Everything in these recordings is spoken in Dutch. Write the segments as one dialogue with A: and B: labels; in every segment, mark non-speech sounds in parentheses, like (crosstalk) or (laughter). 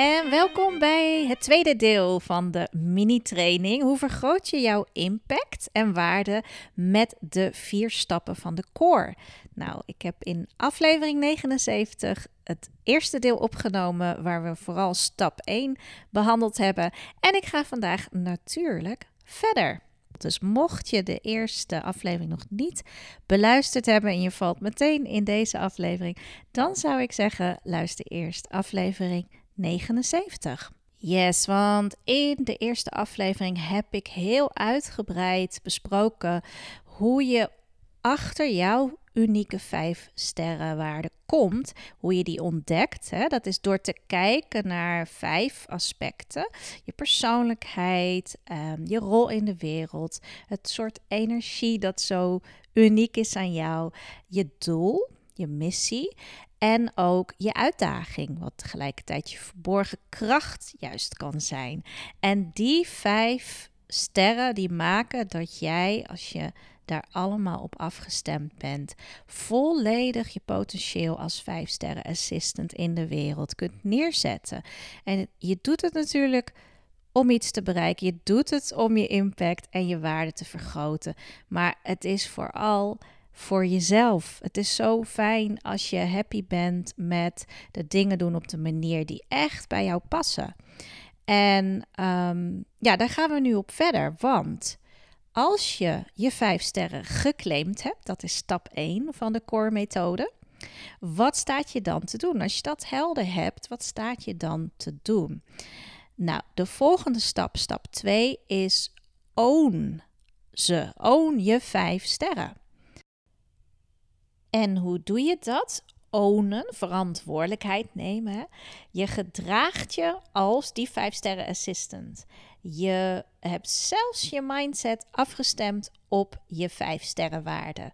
A: En welkom bij het tweede deel van de mini-training. Hoe vergroot je jouw impact en waarde met de vier stappen van de core? Nou, ik heb in aflevering 79 het eerste deel opgenomen waar we vooral stap 1 behandeld hebben. En ik ga vandaag natuurlijk verder. Dus mocht je de eerste aflevering nog niet beluisterd hebben en je valt meteen in deze aflevering, dan zou ik zeggen: luister eerst aflevering 79. Yes, want in de eerste aflevering heb ik heel uitgebreid besproken hoe je achter jouw unieke vijf sterrenwaarde komt, hoe je die ontdekt. Hè? Dat is door te kijken naar vijf aspecten: je persoonlijkheid, um, je rol in de wereld, het soort energie dat zo uniek is aan jou, je doel, je missie en ook je uitdaging, wat tegelijkertijd je verborgen kracht juist kan zijn. En die vijf sterren die maken dat jij, als je daar allemaal op afgestemd bent, volledig je potentieel als vijf sterren assistant in de wereld kunt neerzetten. En je doet het natuurlijk om iets te bereiken. Je doet het om je impact en je waarde te vergroten. Maar het is vooral voor jezelf. Het is zo fijn als je happy bent met de dingen doen op de manier die echt bij jou passen. En um, ja, daar gaan we nu op verder. Want als je je vijf sterren geclaimd hebt, dat is stap 1 van de core methode. Wat staat je dan te doen? Als je dat helder hebt, wat staat je dan te doen? Nou, de volgende stap, stap 2, is own ze. Own je vijf sterren. En hoe doe je dat? Ownen, verantwoordelijkheid nemen. Je gedraagt je als die vijf sterren assistant. Je hebt zelfs je mindset afgestemd op je vijf sterren waarde.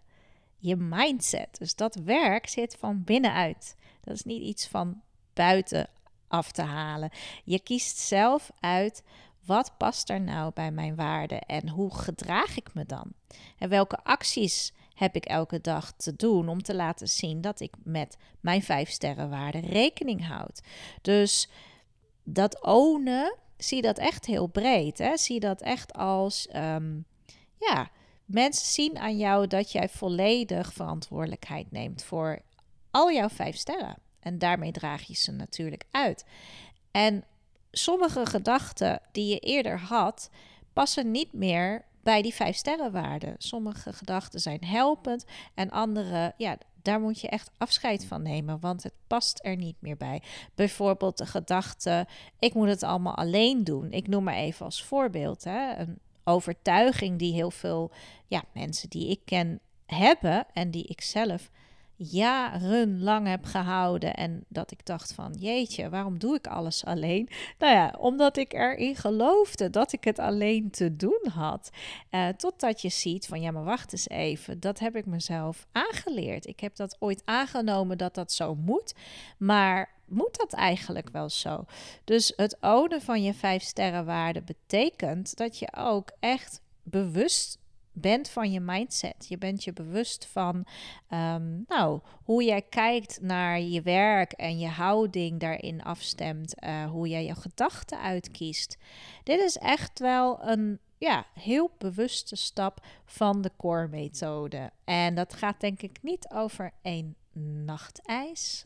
A: Je mindset, dus dat werk zit van binnenuit. Dat is niet iets van buiten af te halen. Je kiest zelf uit wat past er nou bij mijn waarden en hoe gedraag ik me dan? En welke acties heb ik elke dag te doen om te laten zien dat ik met mijn vijf sterrenwaarde rekening houd. Dus dat ownen, zie dat echt heel breed. Hè? Zie dat echt als, um, ja, mensen zien aan jou dat jij volledig verantwoordelijkheid neemt voor al jouw vijf sterren. En daarmee draag je ze natuurlijk uit. En sommige gedachten die je eerder had, passen niet meer bij die vijf sterrenwaarden. Sommige gedachten zijn helpend en andere, ja, daar moet je echt afscheid van nemen, want het past er niet meer bij. Bijvoorbeeld de gedachte, ik moet het allemaal alleen doen. Ik noem maar even als voorbeeld hè, een overtuiging die heel veel ja, mensen die ik ken hebben en die ik zelf jarenlang heb gehouden. En dat ik dacht van, jeetje, waarom doe ik alles alleen? (laughs) Nou ja, omdat ik erin geloofde dat ik het alleen te doen had. Uh, totdat je ziet van, ja, maar wacht eens even. Dat heb ik mezelf aangeleerd. Ik heb dat ooit aangenomen dat dat zo moet. Maar moet dat eigenlijk wel zo? Dus het ownen van je vijf sterrenwaarde betekent dat je ook echt bewust bent van je mindset. Je bent je bewust van um, nou, hoe jij kijkt naar je werk en je houding daarin afstemt. Uh, hoe jij je gedachten uitkiest. Dit is echt wel een ja, heel bewuste stap van de core methode. En dat gaat denk ik niet over één nachtijs.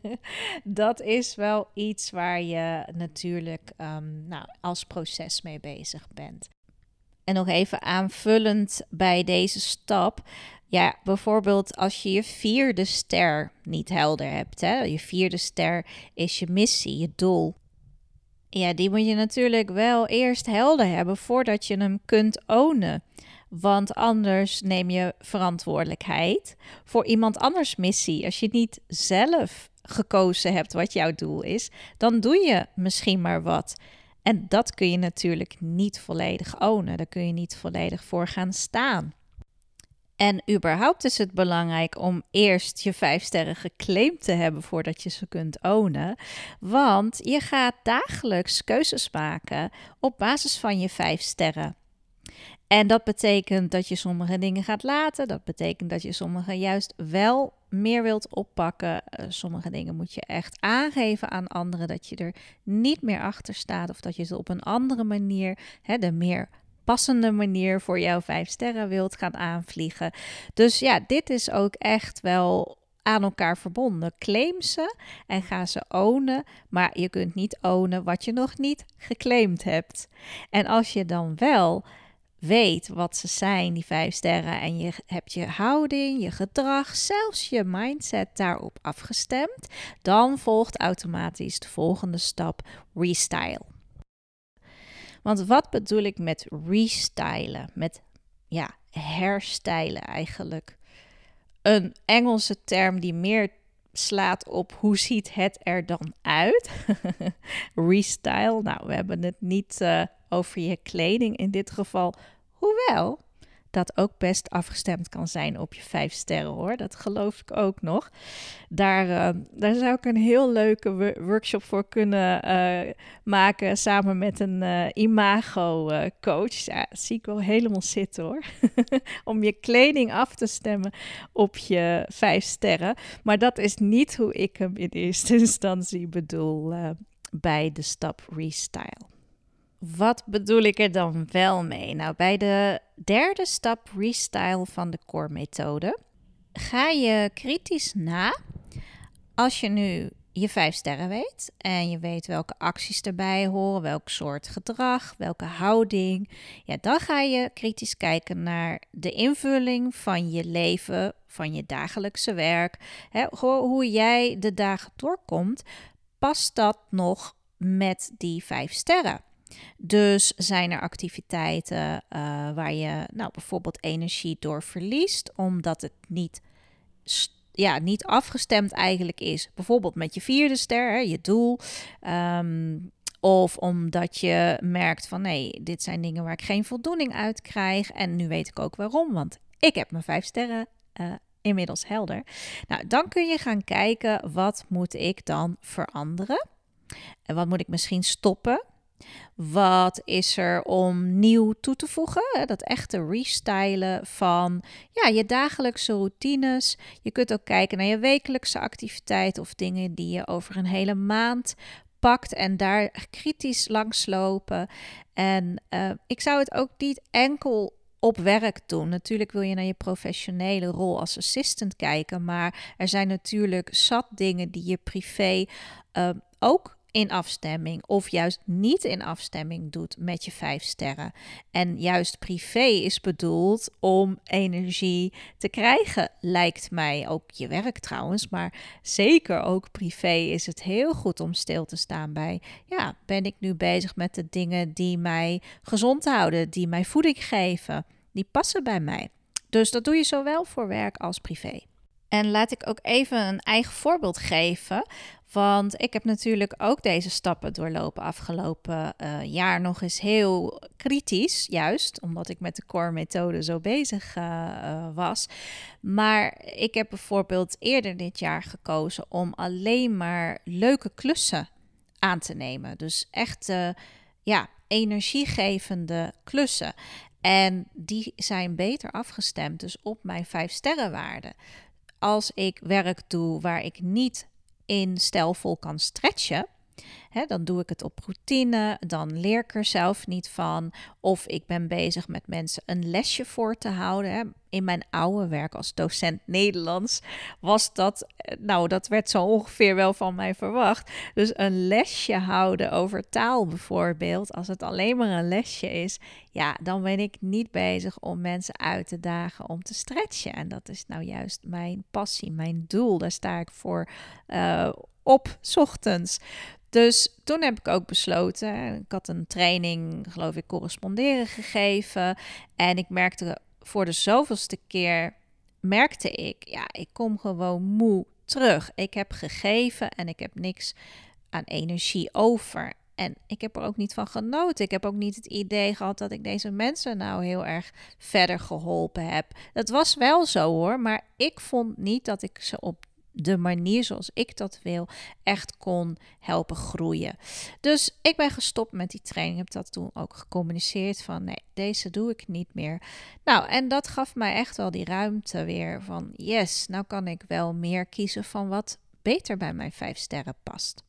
A: (laughs) dat is wel iets waar je natuurlijk um, nou, als proces mee bezig bent. En nog even aanvullend bij deze stap. Ja, bijvoorbeeld als je je vierde ster niet helder hebt. Hè? Je vierde ster is je missie, je doel. Ja, die moet je natuurlijk wel eerst helder hebben voordat je hem kunt ownen. Want anders neem je verantwoordelijkheid voor iemand anders missie. Als je niet zelf gekozen hebt wat jouw doel is, dan doe je misschien maar wat. En dat kun je natuurlijk niet volledig ownen. Daar kun je niet volledig voor gaan staan. En überhaupt is het belangrijk om eerst je vijf sterren geclaimd te hebben voordat je ze kunt ownen. Want je gaat dagelijks keuzes maken op basis van je vijf sterren. En dat betekent dat je sommige dingen gaat laten. Dat betekent dat je sommige juist wel meer wilt oppakken. Uh, sommige dingen moet je echt aangeven aan anderen dat je er niet meer achter staat. Of dat je ze op een andere manier, hè, de meer passende manier voor jouw vijf sterren wilt gaan aanvliegen. Dus ja, dit is ook echt wel aan elkaar verbonden. Claim ze en ga ze ownen, maar je kunt niet ownen wat je nog niet geclaimd hebt. En als je dan wel weet wat ze zijn, die vijf sterren, en je hebt je houding, je gedrag, zelfs je mindset daarop afgestemd, dan volgt automatisch de volgende stap: restyle. Want wat bedoel ik met restylen? Met ja, herstijlen eigenlijk. Een Engelse term die meer slaat op hoe ziet het er dan uit. (laughs) Restyle. Nou, we hebben het niet uh, over je kleding in dit geval. Hoewel, dat ook best afgestemd kan zijn op je vijf sterren hoor. Dat geloof ik ook nog. Daar, uh, daar zou ik een heel leuke workshop voor kunnen uh, maken samen met een uh, imago coach. Ja, zie ik wel helemaal zitten hoor. (laughs) Om je kleding af te stemmen op je vijf sterren. Maar dat is niet hoe ik hem in eerste (laughs) instantie bedoel bij de stap restyle. Wat bedoel ik er dan wel mee? Nou, bij de derde stap restyle van de core methode ga je kritisch na als je nu je vijf sterren weet en je weet welke acties erbij horen, welk soort gedrag, welke houding, ja, dan ga je kritisch kijken naar de invulling van je leven, van je dagelijkse werk, hè, hoe jij de dagen doorkomt. Past dat nog met die vijf sterren? Dus zijn er activiteiten uh, waar je nou, bijvoorbeeld energie door verliest, omdat het niet, ja, niet afgestemd eigenlijk is. Bijvoorbeeld met je vierde ster, je doel. Um, of omdat je merkt van nee, dit zijn dingen waar ik geen voldoening uit krijg. En nu weet ik ook waarom, want ik heb mijn vijf sterren uh, inmiddels helder. Nou, dan kun je gaan kijken wat moet ik dan veranderen. En wat moet ik misschien stoppen? Wat is er om nieuw toe te voegen? Dat echte restylen van ja, je dagelijkse routines. Je kunt ook kijken naar je wekelijkse activiteit of dingen die je over een hele maand pakt en daar kritisch langs lopen. En uh, ik zou het ook niet enkel op werk doen. Natuurlijk wil je naar je professionele rol als assistant kijken, maar er zijn natuurlijk zat dingen die je privé uh, ook in afstemming of juist niet in afstemming doet met je vijf sterren. En juist privé is bedoeld om energie te krijgen, lijkt mij. Ook je werk trouwens, maar zeker ook privé is het heel goed om stil te staan bij. Ja, ben ik nu bezig met de dingen die mij gezond houden, die mij voeding geven, die passen bij mij. Dus dat doe je zowel voor werk als privé. En laat ik ook even een eigen voorbeeld geven. Want ik heb natuurlijk ook deze stappen doorlopen afgelopen uh, jaar nog eens heel kritisch, juist omdat ik met de core methode zo bezig uh, was. Maar ik heb bijvoorbeeld eerder dit jaar gekozen om alleen maar leuke klussen aan te nemen. Dus echt ja, energiegevende klussen. En die zijn beter afgestemd dus op mijn vijf sterrenwaarden. Als ik werk doe waar ik niet in stijlvol kan stretchen, Dan doe ik het op routine, dan leer ik er zelf niet van. Of ik ben bezig met mensen een lesje voor te houden. In mijn oude werk als docent Nederlands was dat, eh, nou, dat werd zo ongeveer wel van mij verwacht. Dus een lesje houden over taal bijvoorbeeld, als het alleen maar een lesje is, ja, dan ben ik niet bezig om mensen uit te dagen om te stretchen. En dat is nou juist mijn passie, mijn doel. Daar sta ik voor uh, op, ochtends. Dus toen heb ik ook besloten. Ik had een training, geloof ik, corresponderen gegeven. En ik merkte voor de zoveelste keer, merkte ik, ja, ik kom gewoon moe terug. Ik heb gegeven en ik heb niks aan energie over. En ik heb er ook niet van genoten. Ik heb ook niet het idee gehad dat ik deze mensen nou heel erg verder geholpen heb. Dat was wel zo hoor, maar ik vond niet dat ik ze op de manier zoals ik dat wil echt kon helpen groeien. Dus ik ben gestopt met die training. Heb dat toen ook gecommuniceerd van nee, deze doe ik niet meer. Nou, en dat gaf mij echt wel die ruimte weer van yes, nou kan ik wel meer kiezen van wat beter bij mijn vijf sterren past.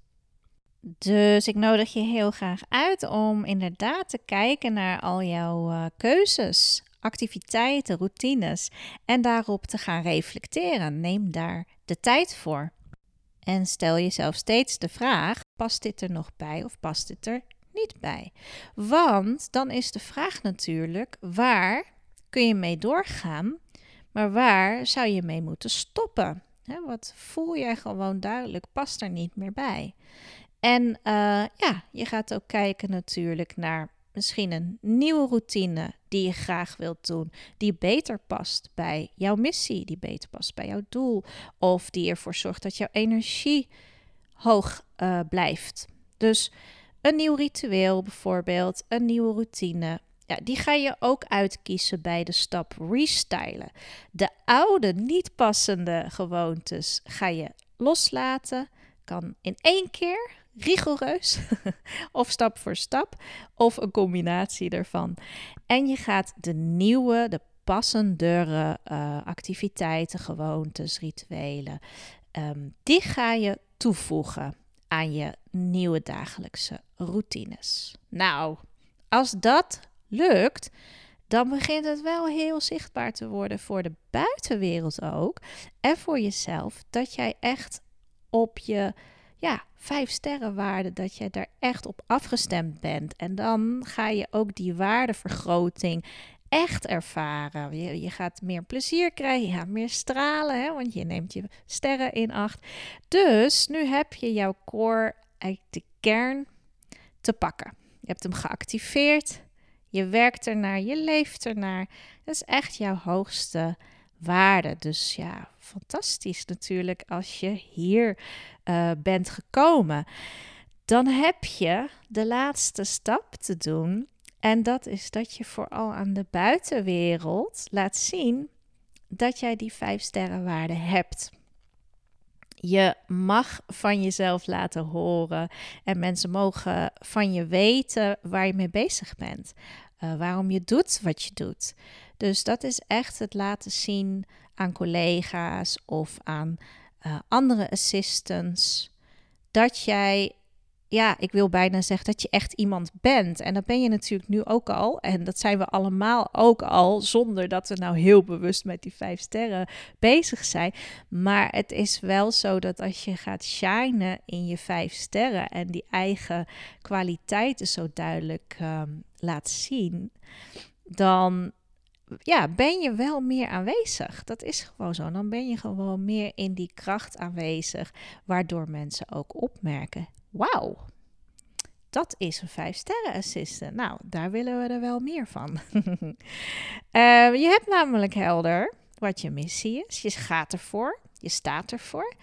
A: Dus ik nodig je heel graag uit om inderdaad te kijken naar al jouw uh, keuzes, activiteiten, routines en daarop te gaan reflecteren. Neem daar de tijd voor. En stel jezelf steeds de vraag: past dit er nog bij of past dit er niet bij? Want dan is de vraag natuurlijk: waar kun je mee doorgaan, maar waar zou je mee moeten stoppen? wat voel jij gewoon duidelijk past er niet meer bij? En uh, ja, je gaat ook kijken natuurlijk naar misschien een nieuwe routine die je graag wilt doen, die beter past bij jouw missie, die beter past bij jouw doel, of die ervoor zorgt dat jouw energie hoog uh, blijft. Dus een nieuw ritueel bijvoorbeeld, een nieuwe routine. Ja, die ga je ook uitkiezen bij de stap restylen. De oude, niet passende gewoontes ga je loslaten. Kan in één keer rigoureus (laughs) of stap voor stap of een combinatie ervan. En je gaat de nieuwe, de passendere uh, activiteiten, gewoontes, rituelen, um, die ga je toevoegen aan je nieuwe dagelijkse routines. Nou, als dat lukt, dan begint het wel heel zichtbaar te worden voor de buitenwereld ook en voor jezelf dat jij echt op je ja, vijf sterren waarde, dat je daar echt op afgestemd bent. En dan ga je ook die waardevergroting echt ervaren. Je, je gaat meer plezier krijgen, je gaat meer stralen, hè, want je neemt je sterren in acht. Dus nu heb je jouw core, eigenlijk de kern, te pakken. Je hebt hem geactiveerd, je werkt ernaar, je leeft ernaar. Dat is echt jouw hoogste waarde. Dus ja, fantastisch natuurlijk als je hier uh, bent gekomen. Dan heb je de laatste stap te doen. En dat is dat je vooral aan de buitenwereld laat zien dat jij die vijf sterrenwaarde hebt. Je mag van jezelf laten horen en mensen mogen van je weten waar je mee bezig bent. Uh, waarom je doet wat je doet. Dus dat is echt het laten zien aan collega's of aan uh, andere assistants. Dat jij, ja, ik wil bijna zeggen dat je echt iemand bent. En dat ben je natuurlijk nu ook al. En dat zijn we allemaal ook al, zonder dat we nou heel bewust met die vijf sterren bezig zijn. Maar het is wel zo dat als je gaat shinen in je vijf sterren en die eigen kwaliteiten zo duidelijk um, laat zien, dan ja, ben je wel meer aanwezig. Dat is gewoon zo. Dan ben je gewoon meer in die kracht aanwezig, waardoor mensen ook opmerken: wauw, dat is een vijf sterren assistent. Nou, daar willen we er wel meer van. uh, (laughs) je hebt namelijk helder wat je missie is. Je gaat ervoor. Je staat ervoor.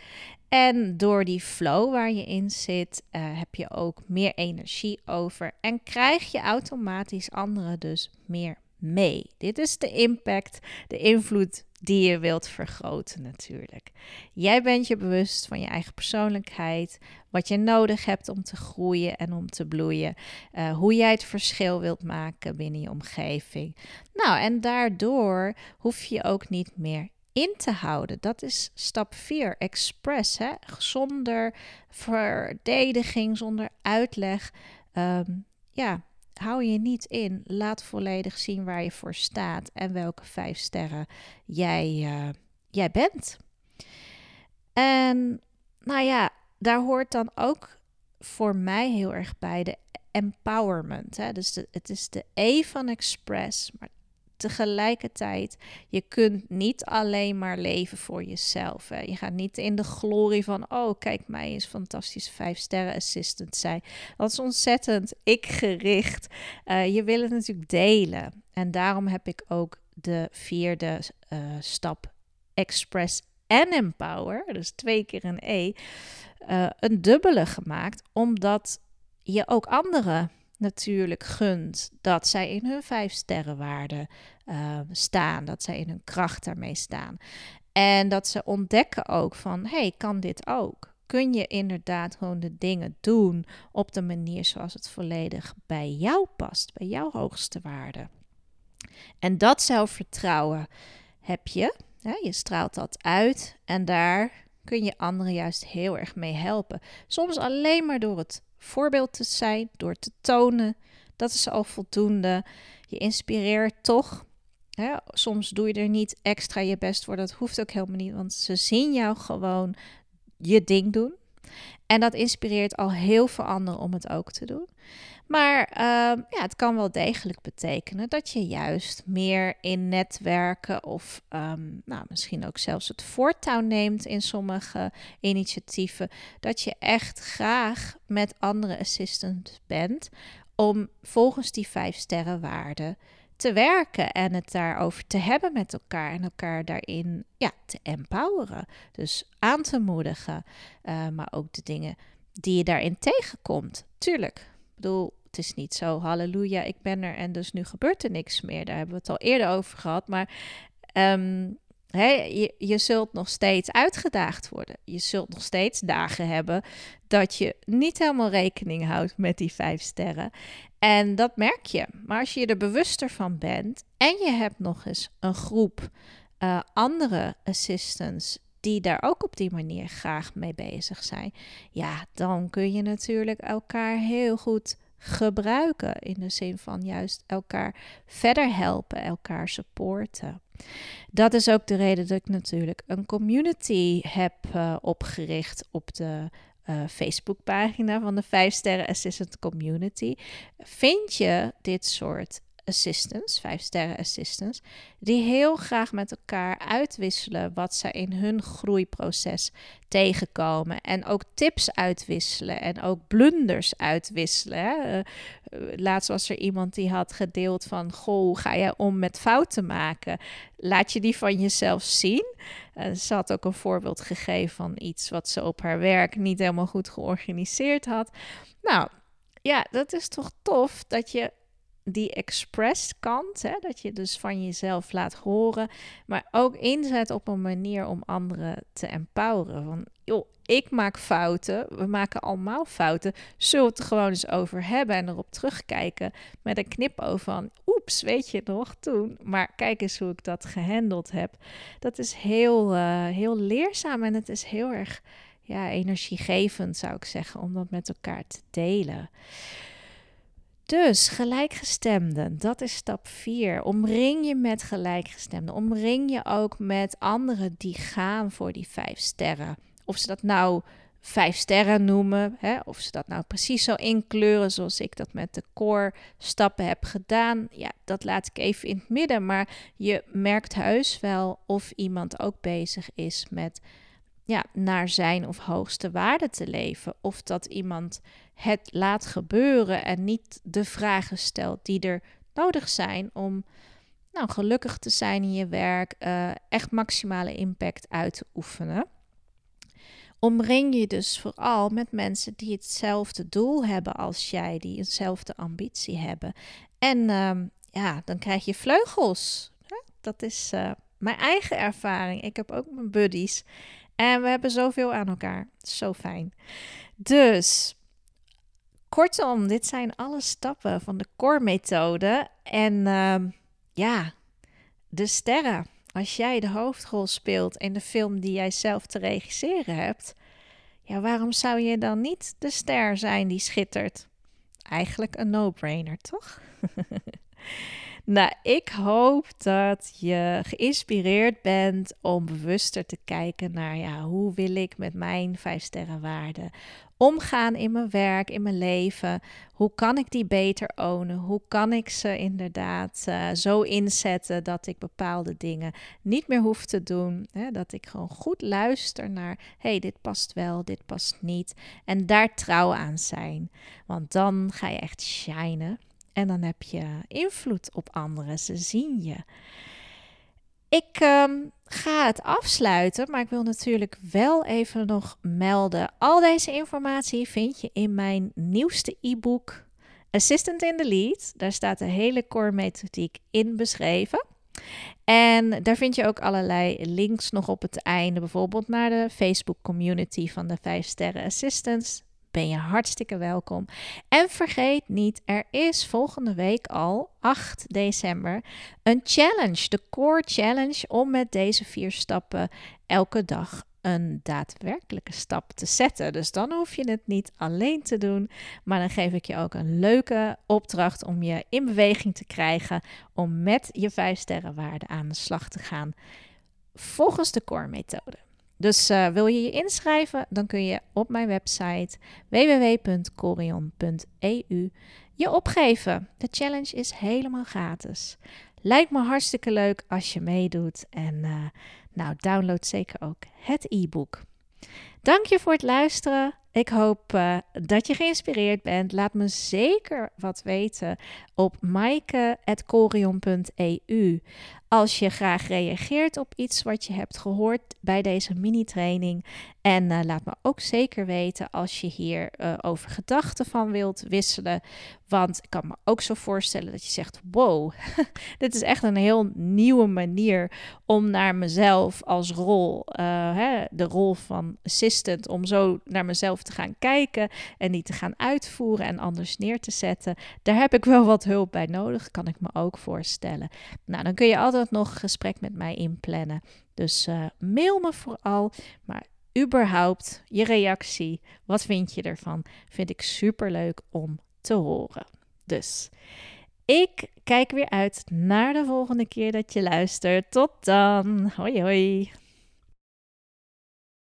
A: En door die flow waar je in zit, uh, heb je ook meer energie over. En krijg je automatisch anderen dus meer mee. Dit is de impact, de invloed die je wilt vergroten natuurlijk. Jij bent je bewust van je eigen persoonlijkheid, wat je nodig hebt om te groeien en om te bloeien, uh, hoe jij het verschil wilt maken binnen je omgeving. Nou, en daardoor hoef je ook niet meer in te houden. Dat is stap 4, express. Hè? Zonder verdediging, zonder uitleg. Ehm, ja, hou je niet in. Laat volledig zien waar je voor staat en welke vijf sterren jij, uh, jij bent. En nou ja, daar hoort dan ook voor mij heel erg bij de empowerment. Hè? Dus het is de E van express, maar tegelijkertijd, je kunt niet alleen maar leven voor jezelf. Hè. Je gaat niet in de glorie van, oh, kijk mij eens fantastisch vijf sterren assistant zijn. Dat is ontzettend ik gericht. Uh, je wil het natuurlijk delen. En daarom heb ik ook de vierde uh, stap express en empower, dus twee keer een E, uh, een dubbele gemaakt, omdat je ook anderen natuurlijk gunt dat zij in hun vijf sterrenwaarde uh, staan, dat zij in hun kracht daarmee staan. En dat ze ontdekken ook van, hey, kan dit ook? Kun je inderdaad gewoon de dingen doen op de manier zoals het volledig bij jou past, bij jouw hoogste waarde? En dat zelfvertrouwen heb je. Hè? Je straalt dat uit en daar kun je anderen juist heel erg mee helpen. Soms alleen maar door het voorbeeld te zijn, door te tonen. Dat is al voldoende. Je inspireert toch. Hè? Soms doe je er niet extra je best voor. Dat hoeft ook helemaal niet, want ze zien jou gewoon je ding doen. En dat inspireert al heel veel anderen om het ook te doen. Maar uh, ja, het kan wel degelijk betekenen dat je juist meer in netwerken of um, nou, misschien ook zelfs het voortouw neemt in sommige initiatieven. Dat je echt graag met andere assistants bent om volgens die vijf sterren waarden te werken en het daarover te hebben met elkaar en elkaar daarin ja, te empoweren. Dus aan te moedigen, uh, maar ook de dingen die je daarin tegenkomt. Tuurlijk, ik bedoel, is niet zo, halleluja, ik ben er en dus nu gebeurt er niks meer. Daar hebben we het al eerder over gehad. Maar um, je, zult nog steeds uitgedaagd worden. Je zult nog steeds dagen hebben dat je niet helemaal rekening houdt met die vijf sterren. En dat merk je. Maar als je er bewuster van bent en je hebt nog eens een groep uh, andere assistants die daar ook op die manier graag mee bezig zijn, ja, dan kun je natuurlijk elkaar heel goed gebruiken. In de zin van juist elkaar verder helpen, elkaar supporten. Dat is ook de reden dat ik natuurlijk een community heb uh, opgericht op de uh, Facebookpagina van de 5 Sterren Assistant Community. Vind je dit soort assistants, vijf sterren assistants, die heel graag met elkaar uitwisselen wat ze in hun groeiproces tegenkomen. En ook tips uitwisselen en ook blunders uitwisselen. Hè. Uh, laatst was er iemand die had gedeeld van, goh, hoe ga jij om met fouten maken? Laat je die van jezelf zien. Uh, ze had ook een voorbeeld gegeven van iets wat ze op haar werk niet helemaal goed georganiseerd had. Nou, ja, dat is toch tof dat je die express kant, hè, dat je dus van jezelf laat horen, maar ook inzet op een manier om anderen te empoweren. Van, joh, ik maak fouten, we maken allemaal fouten, zullen we het er gewoon eens over hebben en erop terugkijken met een knipoog van, oeps, weet je nog, toen, maar kijk eens hoe ik dat gehandeld heb. Dat is heel, uh, heel leerzaam en het is heel erg ja, energiegevend, zou ik zeggen, om dat met elkaar te delen. Dus gelijkgestemden, dat is stap 4. Omring je met gelijkgestemden. Omring je ook met anderen die gaan voor die vijf sterren. Of ze dat nou vijf sterren noemen, hè, of ze dat nou precies zo inkleuren zoals ik dat met de core stappen heb gedaan. Ja, dat laat ik even in het midden. Maar je merkt heus wel of iemand ook bezig is met ja, naar zijn of hoogste waarde te leven. Of dat iemand het laat gebeuren en niet de vragen stelt die er nodig zijn om nou, gelukkig te zijn in je werk, uh, echt maximale impact uit te oefenen. Omring je dus vooral met mensen die hetzelfde doel hebben als jij, die eenzelfde ambitie hebben. En uh, ja, dan krijg je vleugels. Dat is uh, mijn eigen ervaring. Ik heb ook mijn buddies. En we hebben zoveel aan elkaar. Zo fijn. Dus, kortom, dit zijn alle stappen van de core-methode. En uh, ja, de sterren. als jij de hoofdrol speelt in de film die jij zelf te regisseren hebt, ja, waarom zou je dan niet de ster zijn die schittert? Eigenlijk een no-brainer, toch? (laughs) nou, ik hoop dat je geïnspireerd bent om bewuster te kijken naar ja, hoe wil ik met mijn vijf sterren waarden omgaan in mijn werk, in mijn leven. Hoe kan ik die beter ownen? Hoe kan ik ze inderdaad uh, zo inzetten dat ik bepaalde dingen niet meer hoef te doen? Hè? Dat ik gewoon goed luister naar, hey, dit past wel, dit past niet. En daar trouw aan zijn. Want dan ga je echt shinen. En dan heb je invloed op anderen. Ze zien je. Ik um, ga het afsluiten, maar ik wil natuurlijk wel even nog melden. Al deze informatie vind je in mijn nieuwste e-book Assistant in the Lead. Daar staat de hele core methodiek in beschreven. En daar vind je ook allerlei links nog op het einde, bijvoorbeeld naar de Facebook community van de 5 sterren assistants ben je hartstikke welkom. En vergeet niet, er is volgende week al, 8 december, een challenge. De Core Challenge om met deze vier stappen elke dag een daadwerkelijke stap te zetten. Dus dan hoef je het niet alleen te doen, maar dan geef ik je ook een leuke opdracht om je in beweging te krijgen om met je vijf sterrenwaarde aan de slag te gaan volgens de core methode. Dus uh, wil je je inschrijven, dan kun je op mijn website www.corion.eu je opgeven. De challenge is helemaal gratis. Lijkt me hartstikke leuk als je meedoet. En uh, nou, download zeker ook het e-book. Dank je voor het luisteren. Ik hoop uh, dat je geïnspireerd bent. Laat me zeker wat weten op maaike.corion.eu als je graag reageert op iets wat je hebt gehoord bij deze mini-training. En uh, laat me ook zeker weten als je hier uh, over gedachten van wilt wisselen. Want ik kan me ook zo voorstellen dat je zegt: Wow, (laughs) dit is echt een heel nieuwe manier om naar mezelf als rol, hè, de rol van om zo naar mezelf te gaan kijken en die te gaan uitvoeren en anders neer te zetten. Daar heb ik wel wat hulp bij nodig, kan ik me ook voorstellen. Nou, dan kun je altijd nog een gesprek met mij inplannen. Dus uh, mail me vooral. Maar überhaupt je reactie, wat vind je ervan? Vind ik super leuk om te horen. Dus ik kijk weer uit naar de volgende keer dat je luistert. Tot dan. Hoi hoi.